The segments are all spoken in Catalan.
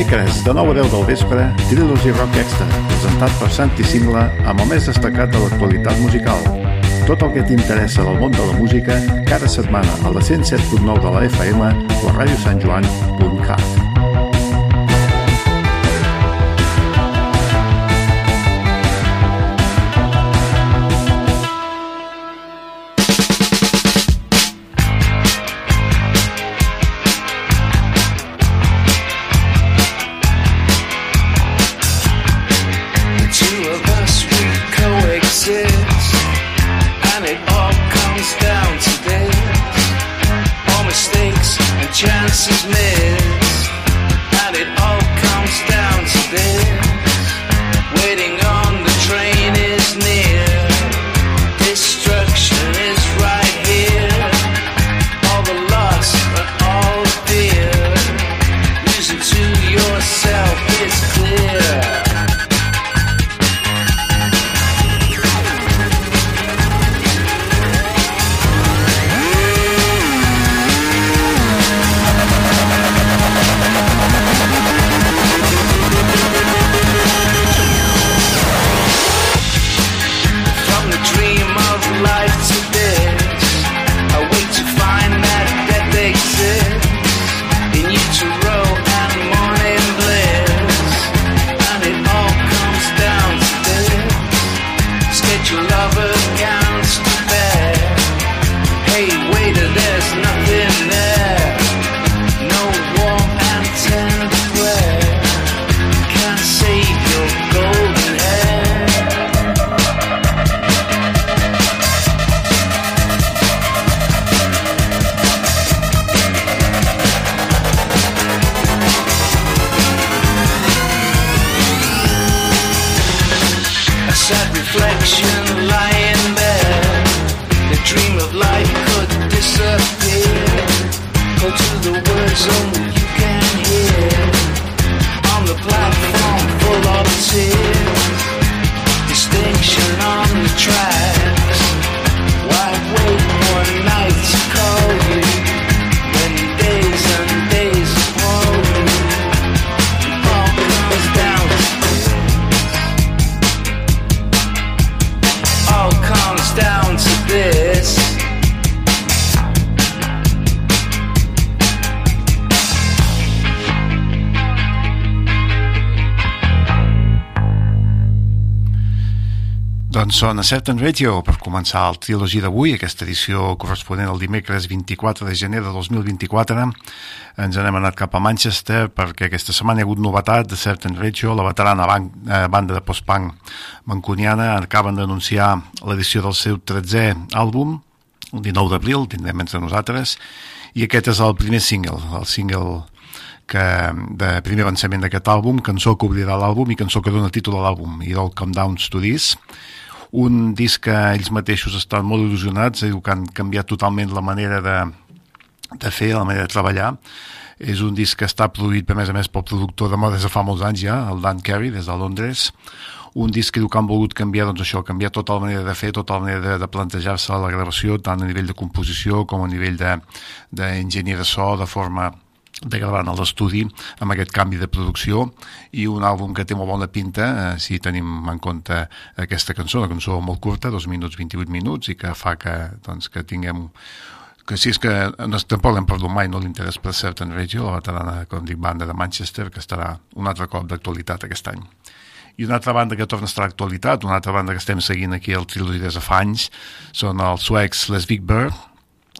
Dimecres, de 9 a 10 del vespre, Trilogy Rock Extra, presentat per Santi Singla amb el més destacat de l'actualitat musical. Tot el que t'interessa del món de la música, cada setmana a la 107.9 de la FM o a radiosantjoan.cat. són a Certain Radio per començar el trilogi d'avui, aquesta edició corresponent al dimecres 24 de gener de 2024. Ens n'hem anat cap a Manchester perquè aquesta setmana hi ha hagut novetat de Certain Radio, la veterana ban eh, banda de post-punk mancuniana acaben d'anunciar l'edició del seu 13è àlbum, el 19 d'abril, tindrem entre nosaltres, i aquest és el primer single, el single que, de primer avançament d'aquest àlbum, cançó que obrirà l'àlbum i cançó que dona títol a l'àlbum, i del Come Downs to This, un disc que ells mateixos estan molt il·lusionats, diu que han canviat totalment la manera de, de fer, la manera de treballar. És un disc que està produït, a més a més, pel productor de moda des de fa molts anys ja, el Dan Carey, des de Londres. Un disc que diu que han volgut canviar, doncs això, canviar tota la manera de fer, tota la manera de, de plantejar-se la gravació, tant a nivell de composició com a nivell d'enginyer de, de so, de forma de gravar en l'estudi amb aquest canvi de producció i un àlbum que té molt bona pinta eh, si tenim en compte aquesta cançó, una cançó molt curta, 2 minuts 28 minuts i que fa que, doncs, que tinguem que si és que no, tampoc l'hem perdut mai no l'interès per Certain Radio, la veterana com dic, banda de Manchester, que estarà un altre cop d'actualitat aquest any. I una altra banda que torna a estar d'actualitat, una altra banda que estem seguint aquí al Trilogy des de fa anys, són els suecs Les Big Bird,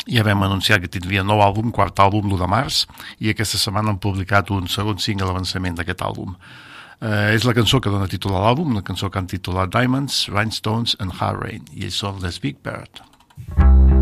ja vam anunciar que tindria nou àlbum, quart àlbum, l'1 de març, i aquesta setmana han publicat un segon single d'avançament d'aquest àlbum. Eh, és la cançó que dona títol a l'àlbum, una cançó que han titulat Diamonds, Rhinestones and Hard Rain, i ells són Les Big Bird. I was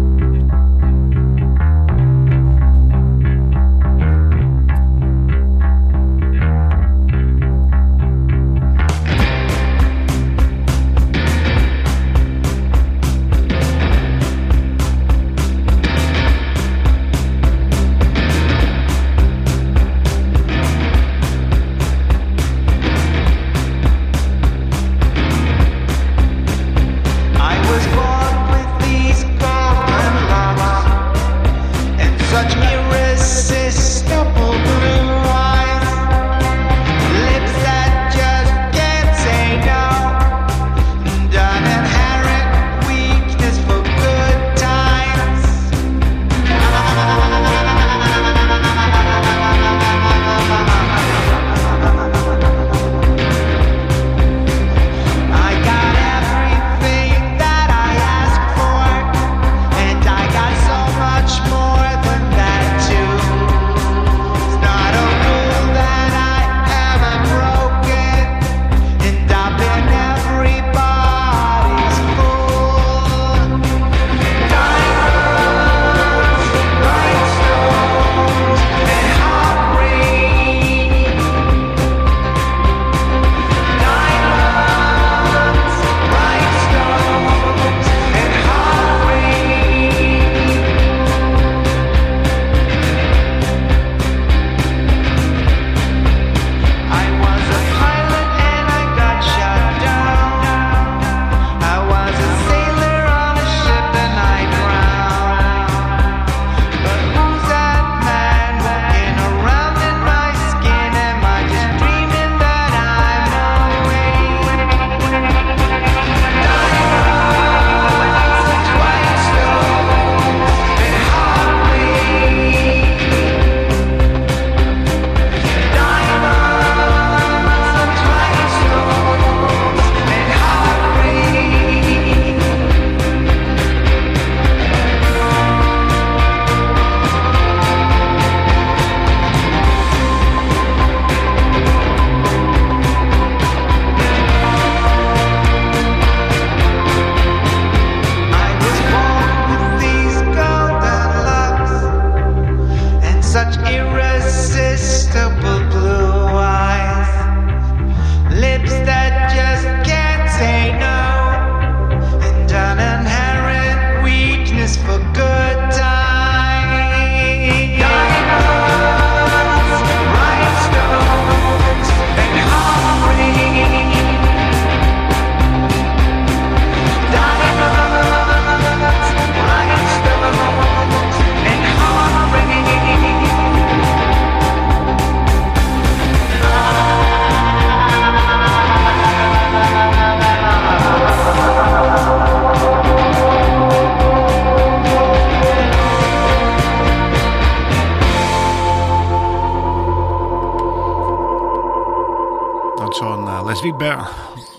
Electric Bear,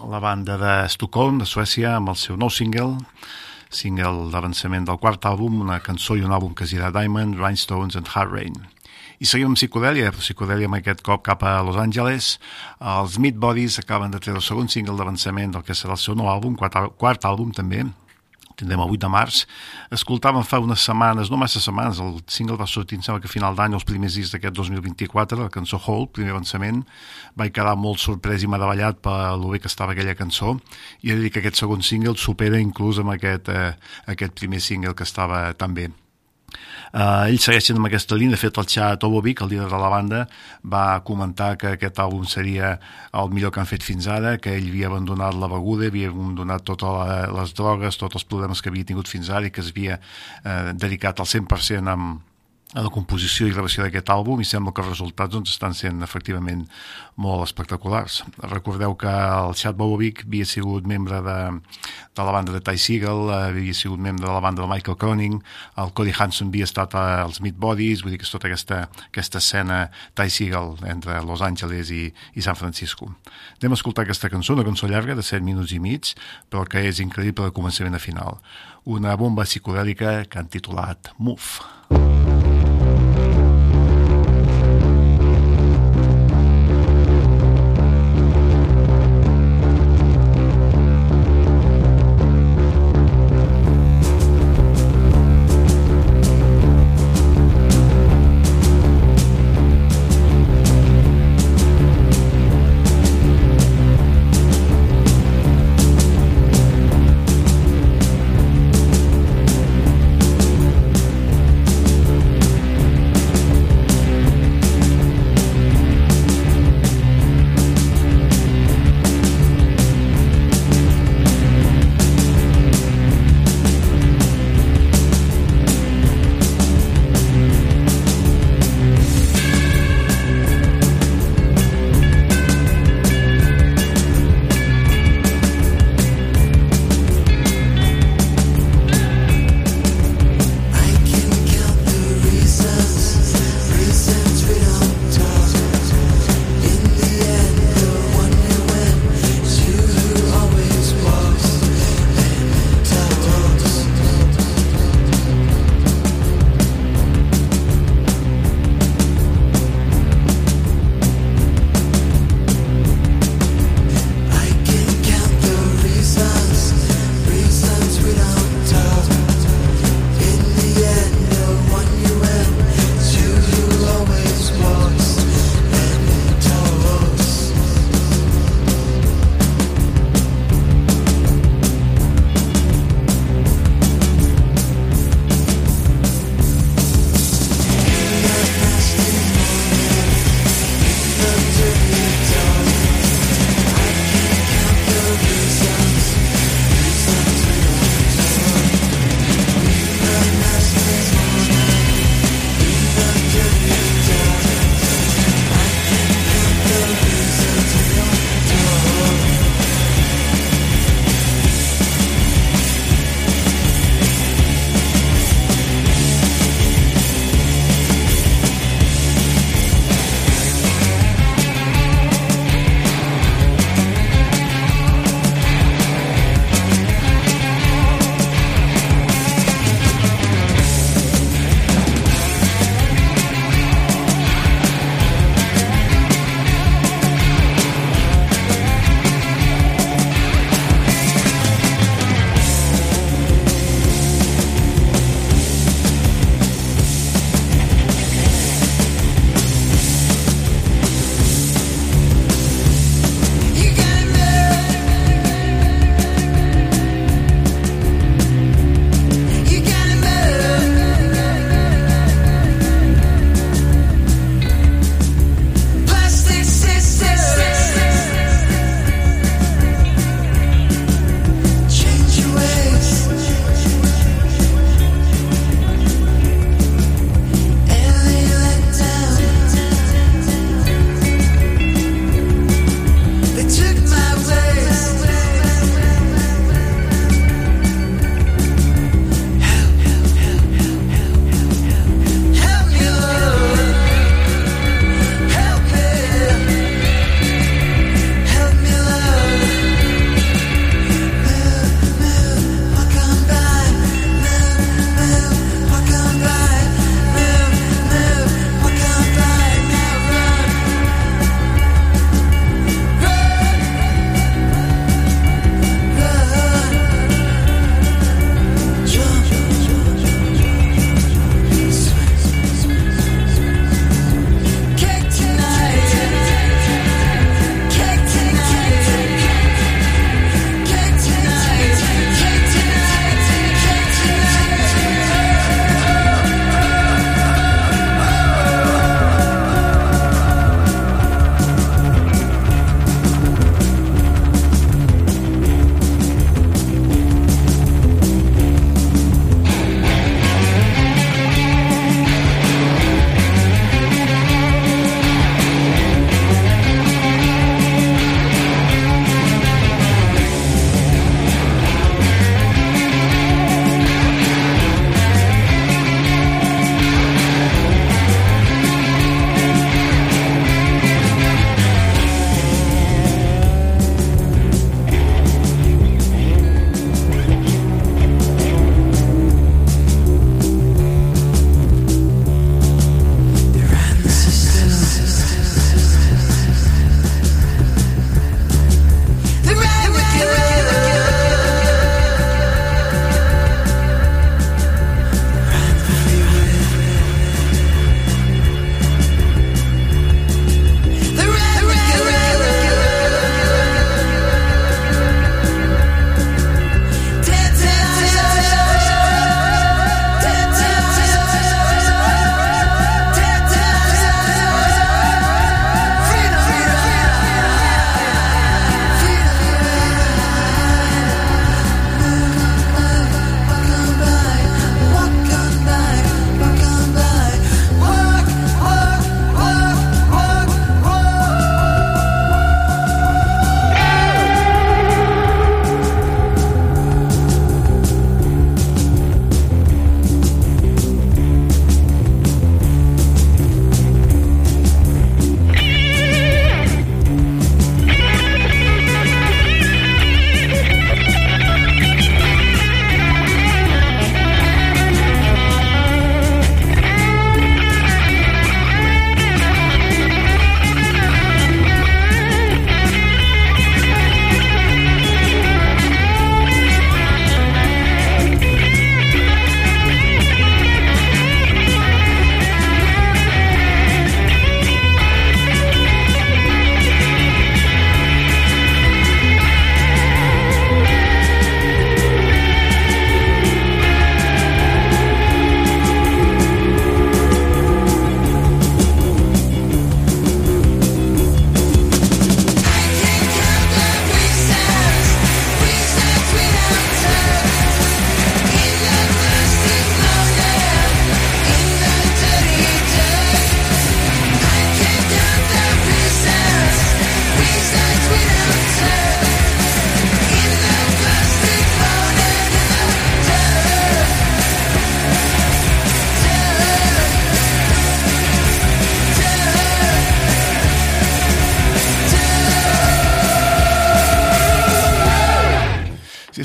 la banda de Stockholm, de Suècia, amb el seu nou single, single d'avançament del quart àlbum, una cançó i un àlbum que es dirà Diamond, Rhinestones and Hard Rain. I seguim amb psicodèlia, psicodèlia amb aquest cop cap a Los Angeles. Els Meat Bodies acaben de treure el segon single d'avançament del que serà el seu nou àlbum, quart, quart àlbum també, tindrem el 8 de març, escoltàvem fa unes setmanes, no massa setmanes, el single va sortir, em sembla que a final d'any, els primers dies d'aquest 2024, la cançó Hole, primer avançament, vaig quedar molt sorprès i meravellat per lo bé que estava aquella cançó, i he de dir que aquest segon single supera inclús amb aquest, eh, aquest primer single que estava tan bé. Uh, ells segueixen amb aquesta línia, de fet el Chad Obovic, el líder de la banda, va comentar que aquest àlbum seria el millor que han fet fins ara, que ell havia abandonat la beguda, havia abandonat totes les drogues, tots els problemes que havia tingut fins ara i que es havia uh, dedicat al 100% amb, a la composició i gravació d'aquest àlbum i sembla que els resultats doncs, estan sent efectivament molt espectaculars. Recordeu que el Chad Bobovic havia sigut membre de, de la banda de Ty Segall, havia sigut membre de la banda de Michael Koenig, el Cody Hanson havia estat als Meat Bodies, vull dir que és tota aquesta, aquesta escena Ty Segall entre Los Angeles i, i San Francisco. Anem a escoltar aquesta cançó, una cançó llarga de 7 minuts i mig, però que és increïble de començament a final. Una bomba psicodèlica que han titulat Move. Move.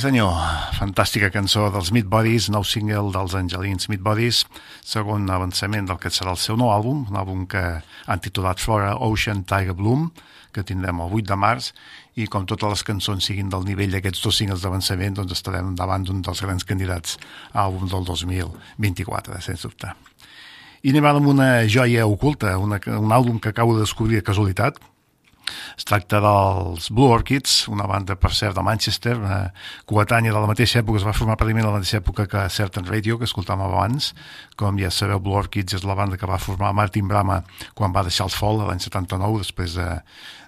Senyor, fantàstica cançó dels Meat Bodies, nou single dels Angelins Meat Bodies, segon avançament del que serà el seu nou àlbum, un àlbum que han titulat Flora Ocean Tiger Bloom, que tindrem el 8 de març, i com totes les cançons siguin del nivell d'aquests dos singles d'avançament, doncs estarem davant d'un dels grans candidats a àlbum del 2024, sens dubte. I anem amb una joia oculta, una, un àlbum que acabo de descobrir de casualitat, es tracta dels Blue Orchids, una banda, per cert, de Manchester, eh, coetània de la mateixa època, es va formar pràcticament a la mateixa època que Certain Radio, que escoltàvem abans. Com ja sabeu, Blue Orchids és la banda que va formar Martin Brama quan va deixar el Fall l'any 79, després de,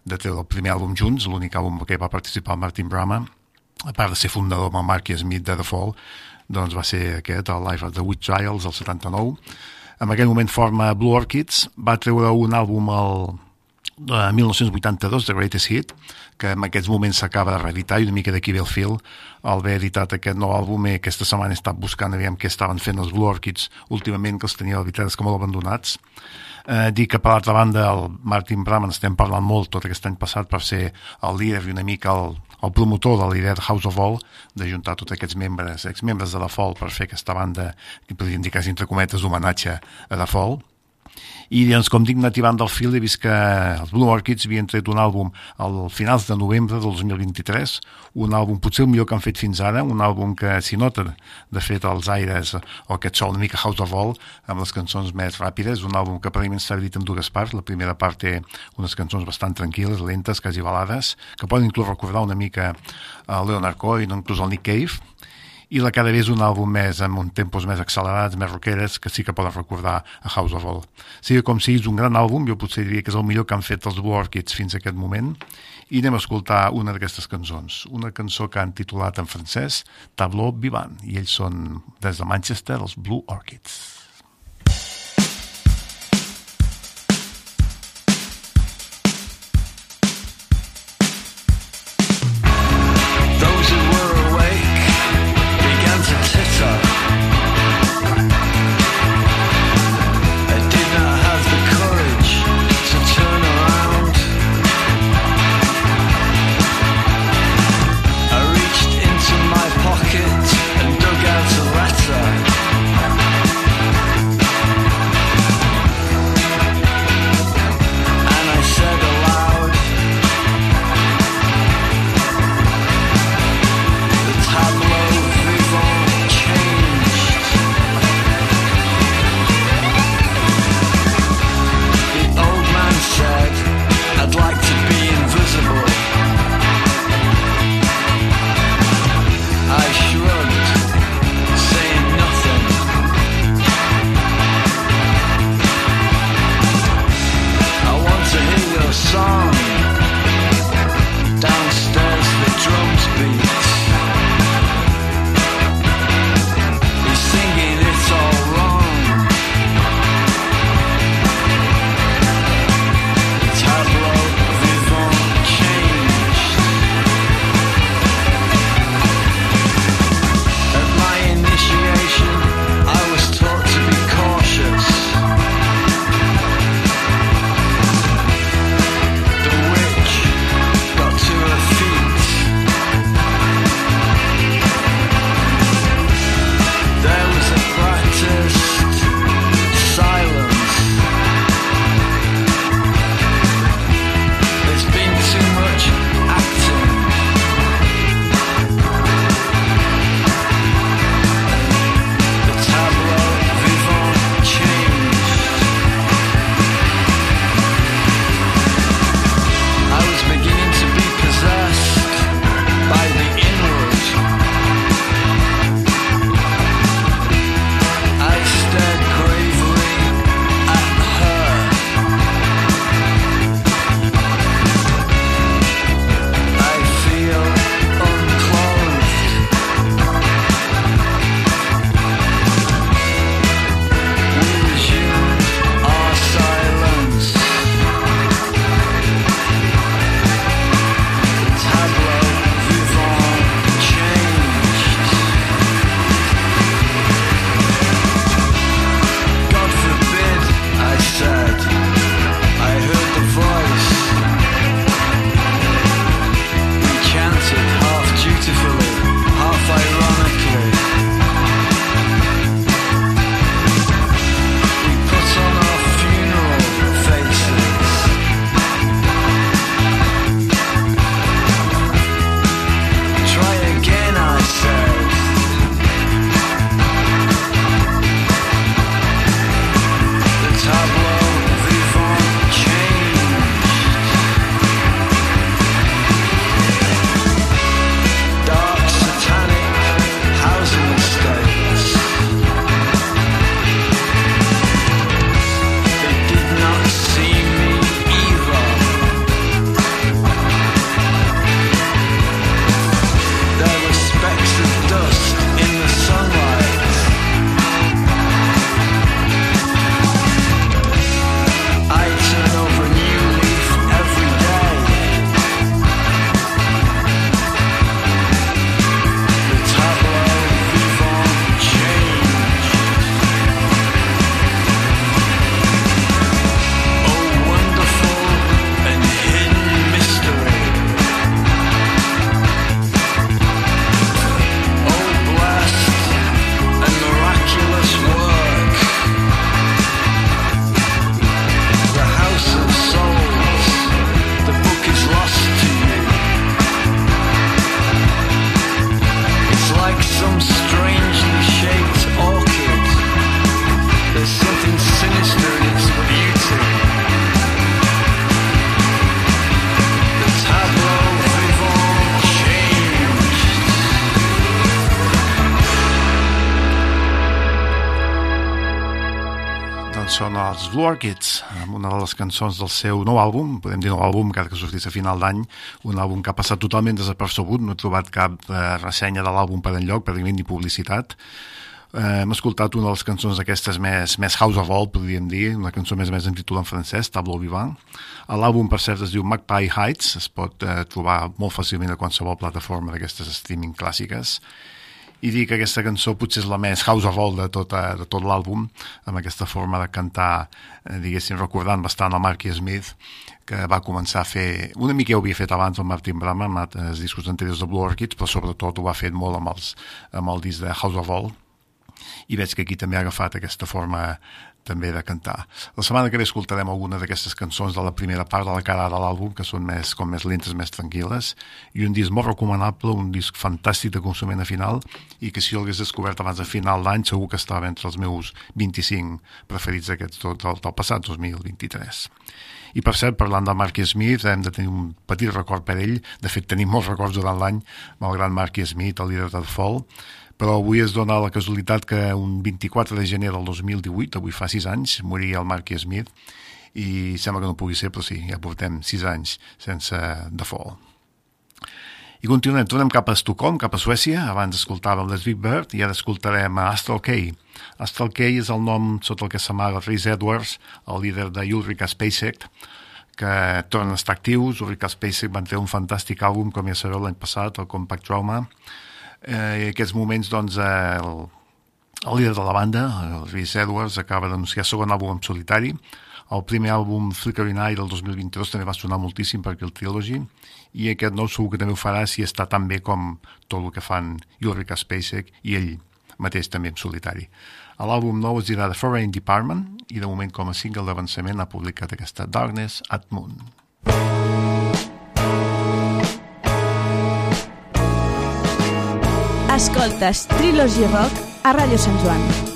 de treure el primer àlbum junts, l'únic àlbum que va participar Martin Brama, a part de ser fundador amb Mark Smith de The Fall, doncs va ser aquest, el Life of the Witch Trials, el 79. En aquell moment forma Blue Orchids, va treure un àlbum al, de 1982, The Greatest Hit, que en aquests moments s'acaba de reeditar i una mica d'aquí ve el fil al haver editat aquest nou àlbum i aquesta setmana he estat buscant aviam què estaven fent els Blue Orchids últimament, que els tenia la que molt abandonats. Eh, dic que per l'altra banda el Martin Brahman estem parlant molt tot aquest any passat per ser el líder i una mica el, el promotor de l'idea de House of All de juntar tots aquests membres, exmembres de The Fall per fer aquesta banda que podríem dir quasi entre cometes homenatge a The Fall i doncs, com dic, nativant del fil he vist que els Blue Orchids havien tret un àlbum al finals de novembre del 2023, un àlbum potser el millor que han fet fins ara, un àlbum que s'hi nota de fet els aires o aquest so una mica House of All amb les cançons més ràpides, un àlbum que aparentment s'ha dit en dues parts, la primera part té unes cançons bastant tranquil·les, lentes, quasi balades, que poden inclús recordar una mica a Leonard Cohen inclús al Nick Cave, i la cada és un àlbum més amb un tempos més accelerats, més rockeres, que sí que poden recordar a House of All. Sigui com sigui, és un gran àlbum, jo potser diria que és el millor que han fet els Blue Orchids fins a aquest moment, i anem a escoltar una d'aquestes cançons, una cançó que han titulat en francès Tableau Vivant, i ells són des de Manchester, els Blue Orchids. Els Blue Orchids, amb una de les cançons del seu nou àlbum, podem dir nou àlbum, encara que sortís a final d'any, un àlbum que ha passat totalment desapercebut, no he trobat cap eh, ressenya de l'àlbum per enlloc, pràcticament ni publicitat. Eh, hem escoltat una de les cançons d'aquestes més, més House of All, podríem dir, una cançó més més en títol en francès, Tableau Vivant. L'àlbum, per cert, es diu Magpie Heights, es pot eh, trobar molt fàcilment a qualsevol plataforma d'aquestes streaming clàssiques, dir que aquesta cançó potser és la més house of all de, tota, de tot l'àlbum, amb aquesta forma de cantar, eh, diguéssim, recordant bastant a Marky Smith, que va començar a fer, una mica ho havia fet abans el Martin Brama amb els discos anteriors de Blue Orchids, però sobretot ho va fet molt amb, els, amb el disc de House of All, i veig que aquí també ha agafat aquesta forma també de cantar. La setmana que ve escoltarem alguna d'aquestes cançons de la primera part de la cara de l'àlbum, que són més, com més lentes, més tranquil·les, i un disc molt recomanable, un disc fantàstic de consumment a final, i que si jo l'hagués descobert abans de final d'any, segur que estava entre els meus 25 preferits d'aquests del, del passat 2023. I per cert, parlant de Mark Smith, hem de tenir un petit record per ell, de fet tenim molts records durant l'any, malgrat Mark Smith, el líder del Fall, però avui es dona la casualitat que un 24 de gener del 2018, avui fa 6 anys, moria el Mark Smith, i sembla que no pugui ser, però sí, ja portem 6 anys sense The Fall. I continuem, tornem cap a Estocolm, cap a Suècia, abans escoltàvem les Big Bird i ara escoltarem a Astral K. Astral K és el nom sota el que s'amaga Rhys Edwards, el líder de Ulrika Spacek, que tornen a estar actius. Ulrika Spacek van fer un fantàstic àlbum, com ja sabeu, l'any passat, el Compact Trauma, eh, en aquests moments doncs, el, el líder de la banda, el Rhys Edwards, acaba d'anunciar segon àlbum en solitari. El primer àlbum, Flickering Eye, del 2022, també va sonar moltíssim perquè el Trilogy, i aquest nou segur que també ho farà si està tan bé com tot el que fan Ulrika Spacek i ell mateix també en solitari. L'àlbum nou es dirà The Foreign Department i de moment com a single d'avançament ha publicat aquesta Darkness at Moon. Escoltes Trilogy Rock a Ràdio Sant Joan.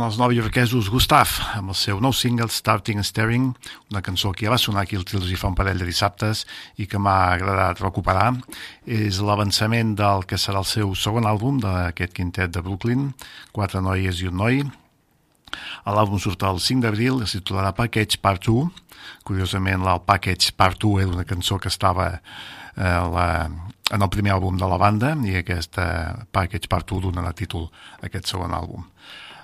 Són els nou iorquesos Gustaf, amb el seu nou single Starting and Staring, una cançó que ja va sonar aquí al Trilogy fa un parell de dissabtes i que m'ha agradat recuperar. És l'avançament del que serà el seu segon àlbum d'aquest quintet de Brooklyn, Quatre noies i un noi. L'àlbum surt el 5 d'abril, es titularà Package Part 2. Curiosament, el Package Part 2 era una cançó que estava eh, la, en el primer àlbum de la banda i aquesta Package Part 2 donarà títol a aquest segon àlbum.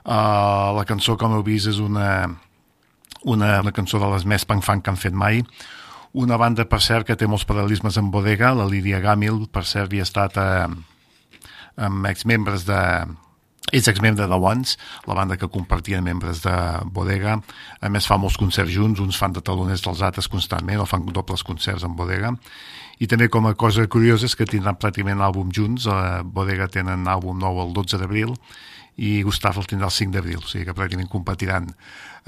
Uh, la cançó, com heu vist, és una, una, una cançó de les més punk-funk que han fet mai. Una banda, per cert, que té molts paral·lelismes en bodega, la Lídia Gamil, per cert, havia estat eh, amb exmembres de... És exmembre de Once, la banda que compartien membres de Bodega. A més, fa molts concerts junts, uns fan de taloners dels altres constantment, o fan dobles concerts en Bodega. I també com a cosa curiosa és que tindran pràcticament àlbum junts. A Bodega tenen àlbum nou el 12 d'abril i Gustavo el tindrà el 5 d'abril, o sigui que pràcticament competiran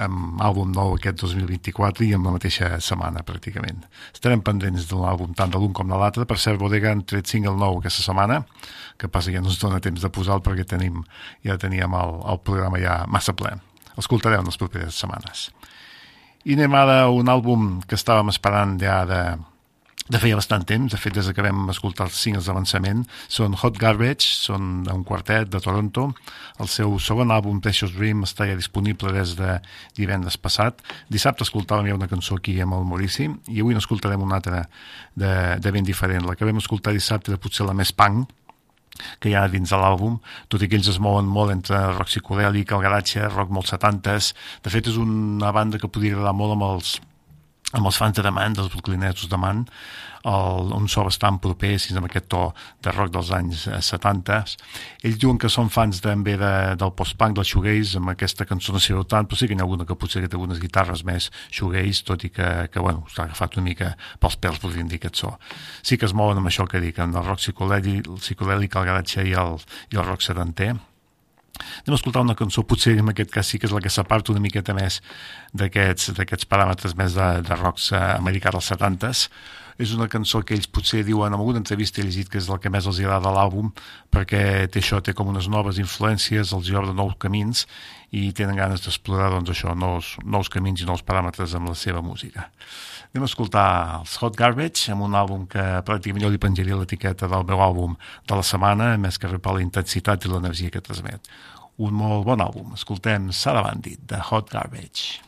amb àlbum nou aquest 2024 i amb la mateixa setmana, pràcticament. Estarem pendents de l'àlbum tant de l'un com de l'altre. Per cert, Bodega han tret single nou aquesta setmana, que passa que ja no ens dona temps de posar perquè tenim, ja teníem el, el programa ja massa ple. L'escoltareu en les properes setmanes. I anem ara a un àlbum que estàvem esperant ja de, de feia bastant temps, de fet des que vam escoltar els singles d'avançament, són Hot Garbage, són un quartet de Toronto, el seu segon àlbum Precious Dream està ja disponible des de divendres passat, dissabte escoltàvem ja una cançó aquí amb el Maurici i avui n'escoltarem una altra de, de ben diferent, la que vam escoltar dissabte era potser la més punk, que hi ha dins de l'àlbum, tot i que ells es mouen molt entre rock psicodèlic, el garatge, rock molt setantes. De fet, és una banda que podria agradar molt amb els amb els fans de Demand, dels brooklynetsos de Man, el, un so bastant proper, si amb aquest to de rock dels anys 70. Eh, Ells diuen que són fans també de, del post-punk, del shoegaze, amb aquesta cançó no sé tant, però sí que hi ha alguna que potser que té algunes guitarres més shoegaze, tot i que, que bueno, s'ha agafat una mica pels pèls, podríem dir, aquest so. Sí que es mouen amb això que dic, amb el rock psicodèlic, el, el garatge i el, i el rock sedanter. Anem a escoltar una cançó, potser en aquest cas sí que és la que s'aparta una miqueta més d'aquests paràmetres més de, de rocks eh, americà dels 70s. És una cançó que ells potser diuen, en alguna entrevista he llegit que és el que més els agrada l'àlbum, perquè té això, té com unes noves influències, els obre nous camins i tenen ganes d'explorar doncs, això, nous, nous camins i nous paràmetres amb la seva música. Anem a escoltar els Hot Garbage amb un àlbum que pràcticament jo li penjaria l'etiqueta del meu àlbum de la setmana, més que per la intensitat i l'energia que transmet. Un molt bon àlbum. Escoltem Sada Bandit, de Hot Garbage.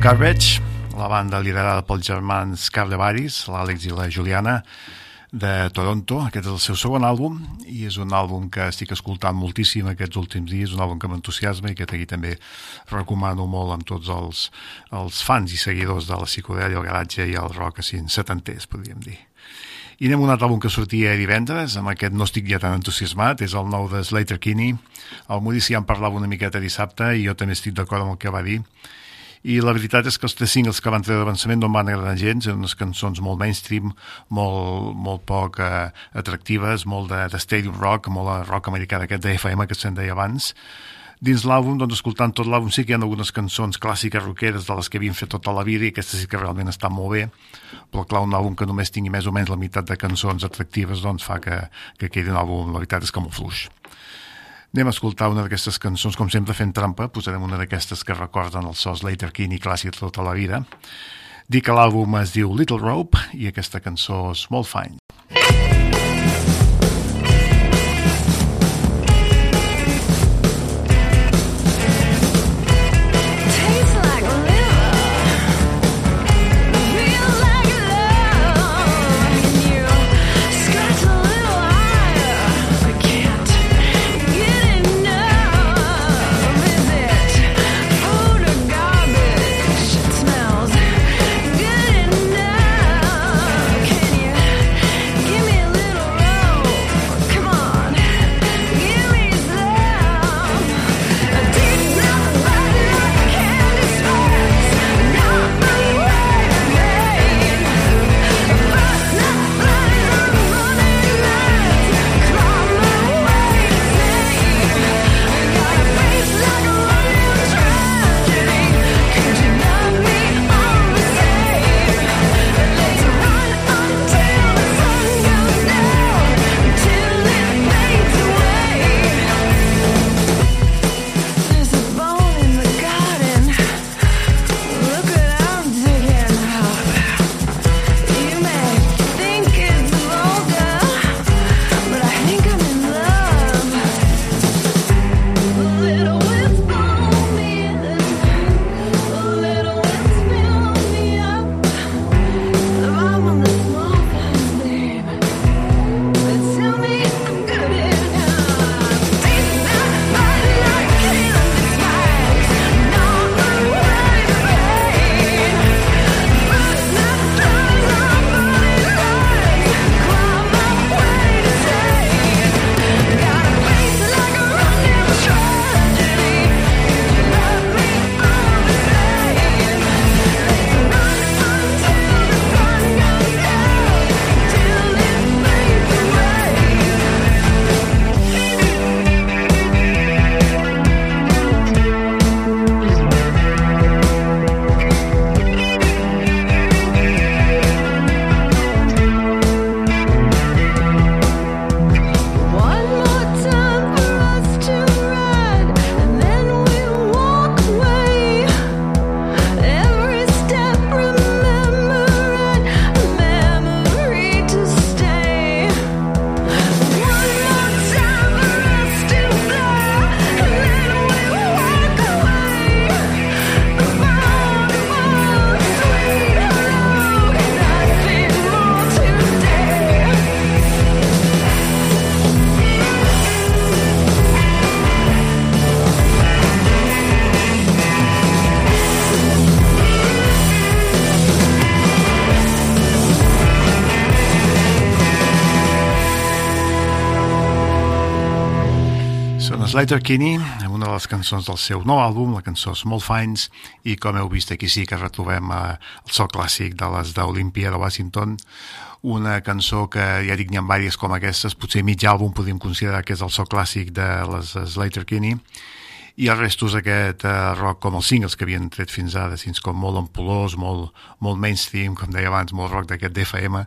Garbage, la banda liderada pels germans Carlevaris, l'Àlex i la Juliana, de Toronto. Aquest és el seu segon àlbum i és un àlbum que estic escoltant moltíssim aquests últims dies, un àlbum que m'entusiasma i que aquí també recomano molt amb tots els, els fans i seguidors de la psicodèlia, el garatge i el rock així setanters, podríem dir. I anem a un altre àlbum que sortia divendres, amb aquest no estic ja tan entusiasmat, és el nou de Slater Kinney. El Maurici ja en parlava una miqueta dissabte i jo també estic d'acord amb el que va dir i la veritat és que els tres singles que van treure d'avançament no em van agradar gens, eren unes cançons molt mainstream, molt, molt poc eh, atractives, molt de, de stadium rock, molt de rock americà d'aquest de FM que se'n deia abans. Dins l'àlbum, doncs, escoltant tot l'àlbum, sí que hi ha algunes cançons clàssiques rockeres de les que havien fet tota la vida i aquestes sí que realment estan molt bé, però clar, un àlbum que només tingui més o menys la meitat de cançons atractives doncs fa que, que quedi un àlbum, la veritat és que molt fluix. Anem a escoltar una d'aquestes cançons, com sempre fent trampa, posarem una d'aquestes que recorden el so Slater Kinney clàssic tota la vida. Dic que l'àlbum es diu Little Rope i aquesta cançó Small Fine. Slater Kinney, amb una de les cançons del seu nou àlbum, la cançó Small Finds, i com heu vist aquí sí que retrobem eh, el so clàssic de les d'Olimpia de Washington, una cançó que ja dic n'hi ha diverses com aquestes, potser mig àlbum podríem considerar que és el so clàssic de les Slater Kinney, i el restos aquest eh, rock com els singles que havien tret fins ara, fins com molt ampulós, molt, molt mainstream, com deia abans, molt rock d'aquest DFM,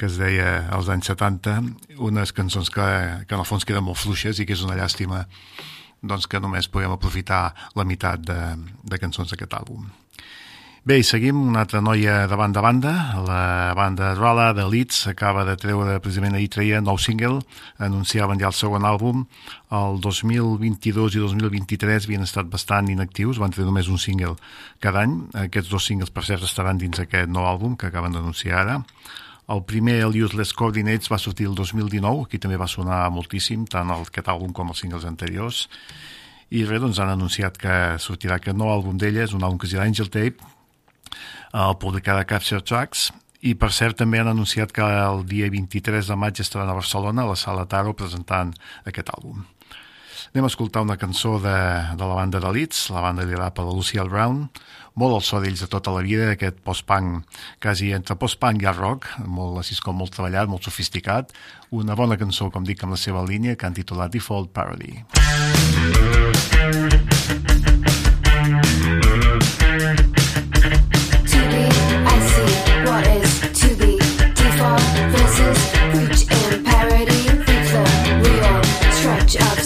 que es deia als anys 70, unes cançons que, que en el fons queden molt fluixes i que és una llàstima doncs, que només podem aprofitar la meitat de, de cançons d'aquest àlbum. Bé, i seguim una altra noia de banda a banda. La banda Rala de Leeds acaba de treure, precisament ahir treia, nou single. Anunciaven ja el segon àlbum. El 2022 i 2023 havien estat bastant inactius, van treure només un single cada any. Aquests dos singles, per cert, estaran dins aquest nou àlbum que acaben d'anunciar ara. El primer, el Useless Coordinates, va sortir el 2019, aquí també va sonar moltíssim, tant el, aquest àlbum com els singles anteriors. I res, doncs han anunciat que sortirà aquest nou àlbum d'ella, és un àlbum que es dirà Angel Tape, el publicarà Capture Tracks i per cert també han anunciat que el dia 23 de maig estaran a Barcelona a la Sala Taro presentant aquest àlbum. Anem a escoltar una cançó de, de la banda de Leeds, la banda liderada per la Lucille Brown, molt al so d'ells de tota la vida, aquest post-punk, quasi entre post-punk i rock, molt, així com molt treballat, molt sofisticat, una bona cançó, com dic, amb la seva línia, que han titulat Default Parody. for verses, preach in parody, free the real, stretch of.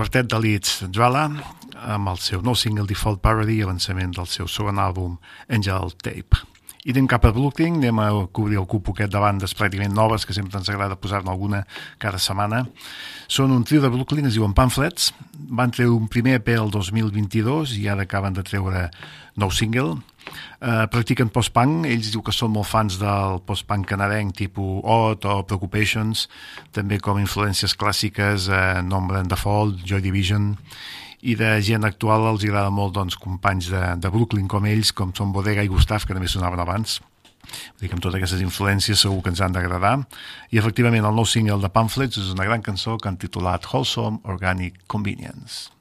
Quartet de Leeds Dwala amb el seu nou single Default Parody, avançament del seu segon àlbum Angel Tape. I anem cap a Brooklyn, anem a cobrir el cupo aquest de bandes pràcticament noves, que sempre ens agrada posar-ne alguna cada setmana. Són un trio de Brooklyn, es diuen Pamphlets, van treure un primer EP el 2022 i ara acaben de treure nou single, eh, practiquen post-punk, ells diu que són molt fans del post-punk canadenc tipus Odd o Preoccupations, també com influències clàssiques, eh, Nombre and Default, Joy Division, i de gent actual els agrada molt doncs, companys de, de Brooklyn com ells, com són Bodega i Gustav, que també sonaven abans. Vull dir que amb totes aquestes influències segur que ens han d'agradar. I efectivament el nou single de Pamphlets és una gran cançó que han titulat Wholesome Organic Convenience.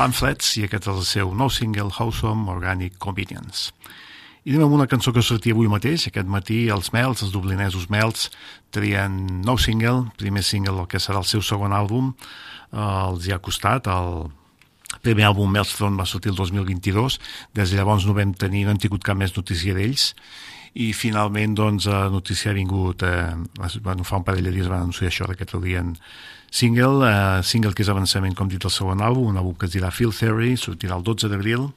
Pamphlets, i aquest és el seu nou single, Wholesome Organic Convenience. I anem amb una cançó que sortia avui mateix, aquest matí, els Mels, els dublinesos Mels, trien nou single, primer single del que serà el seu segon àlbum, eh, els hi ha costat, el primer àlbum Maelstrom va sortir el 2022, des de llavors no vam tenir, no hem tingut cap més notícia d'ells, i finalment doncs la notícia ha vingut eh, bueno, fa un parell de dies van anunciar això que traurien single eh, single que és avançament com dit el segon àlbum un àlbum que es dirà Field Theory sortirà el 12 d'abril.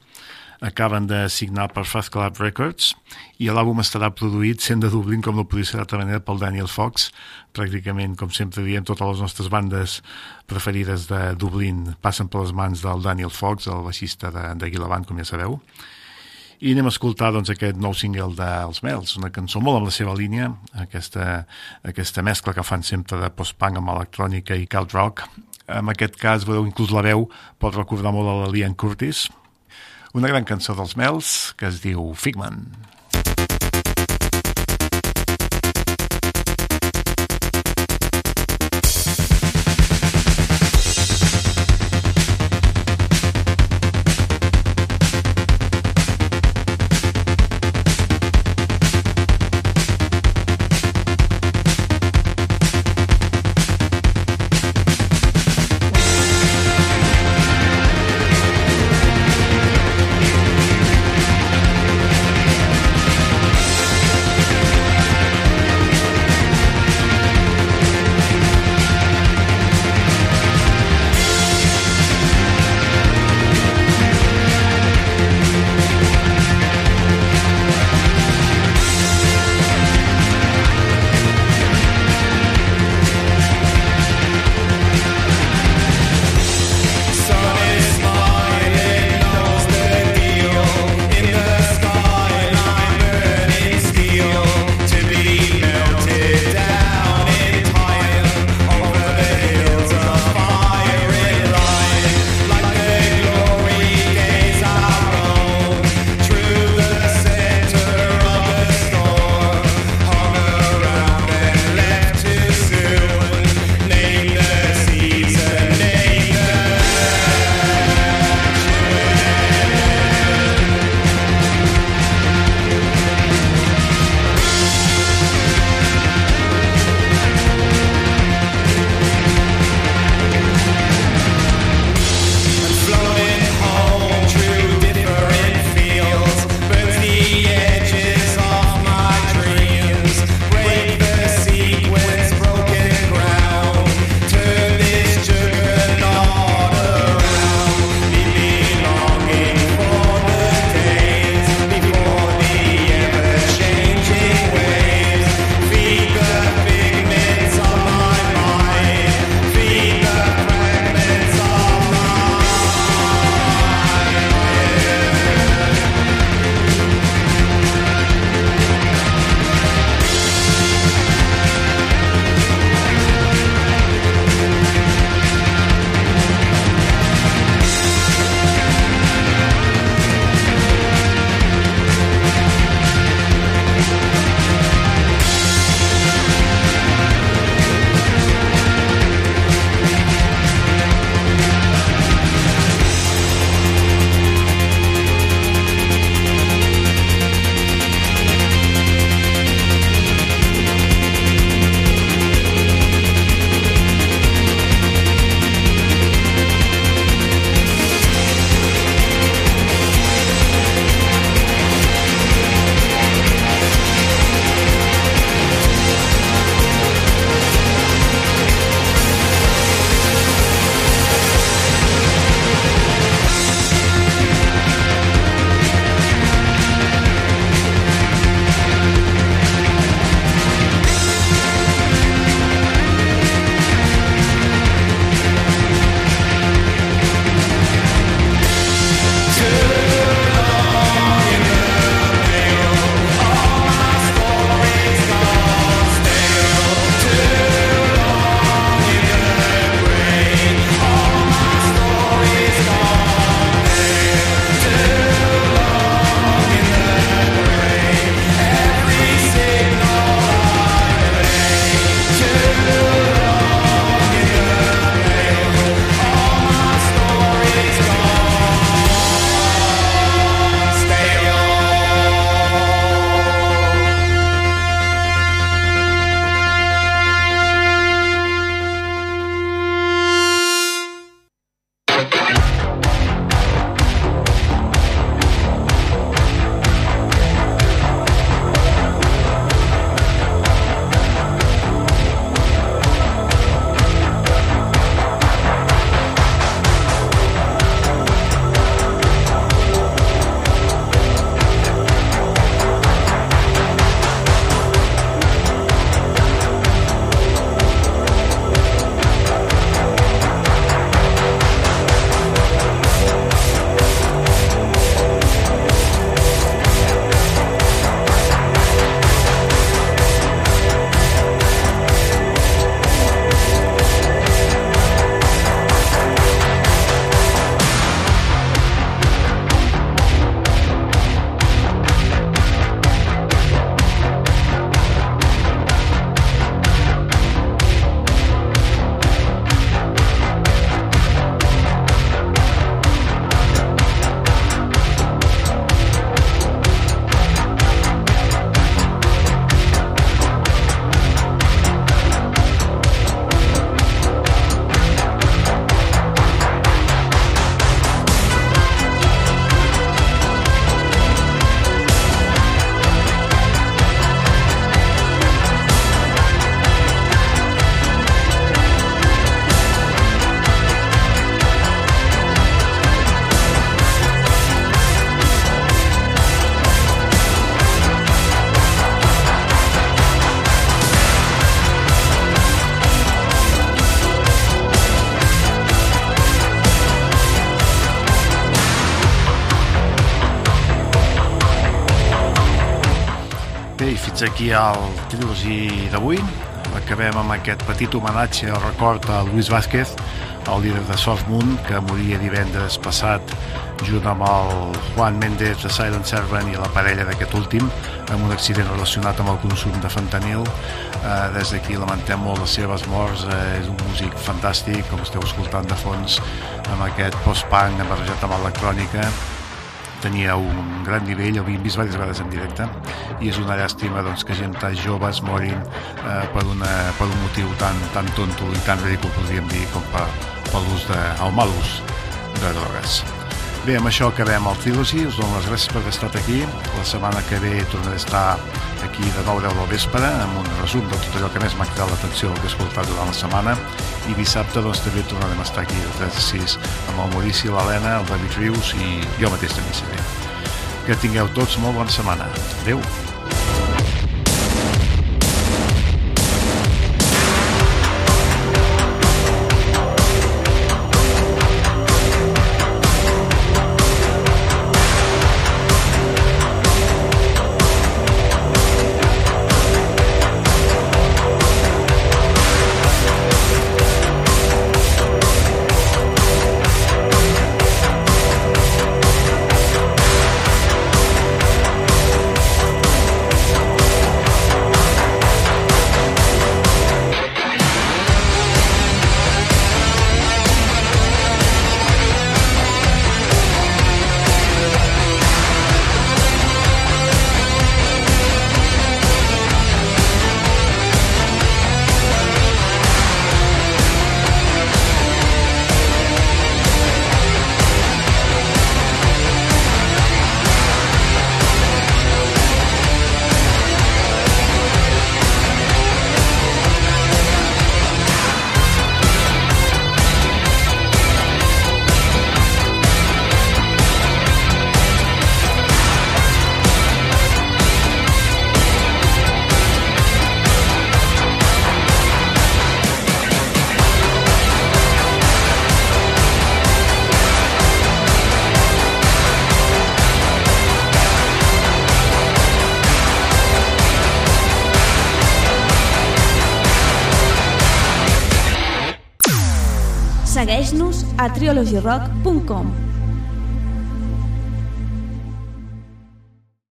Acaben de signar per Fast Club Records i l'àlbum estarà produït sent de Dublín com no podria ser d'altra manera pel Daniel Fox pràcticament com sempre diem totes les nostres bandes preferides de Dublín passen per les mans del Daniel Fox el baixista de, de Guilavant com ja sabeu i anem a escoltar doncs, aquest nou single dels Mels, una cançó molt amb la seva línia, aquesta, aquesta mescla que fan sempre de post-punk amb electrònica i cloud rock. En aquest cas, veureu, inclús la veu pot recordar molt a la Lian Curtis. Una gran cançó dels Mels que es diu Figman. Figment aquí al trilogi d'avui. Acabem amb aquest petit homenatge o record a Luis Vázquez, el líder de Soft Moon, que moria divendres passat junt amb el Juan Méndez de Silent Servant i la parella d'aquest últim amb un accident relacionat amb el consum de fentanil. Eh, des d'aquí lamentem molt les seves morts. Eh, és un músic fantàstic, com esteu escoltant de fons, amb aquest post-punk barrejat amb electrònica tenia un gran nivell, ho havíem vist diverses vegades en directe i és una llàstima doncs, que gent tan jove es morin eh, per, una, per un motiu tan, tan tonto i tan ridícul, podríem dir, com per, per l'ús de, el mal ús de drogues. Bé, amb això acabem el Trilogy, us dono les gràcies per haver estat aquí. La setmana que ve tornaré a estar aquí de 9 a 10 del vespre amb un resum de tot allò que més m'ha cridat l'atenció que he escoltat durant la setmana i dissabte doncs també tornarem a estar aquí de 3 a 6 amb el Maurici, l'Helena, el David Rius i jo mateix també seré. Que tingueu tots molt bona setmana. Adéu. triologyrock.com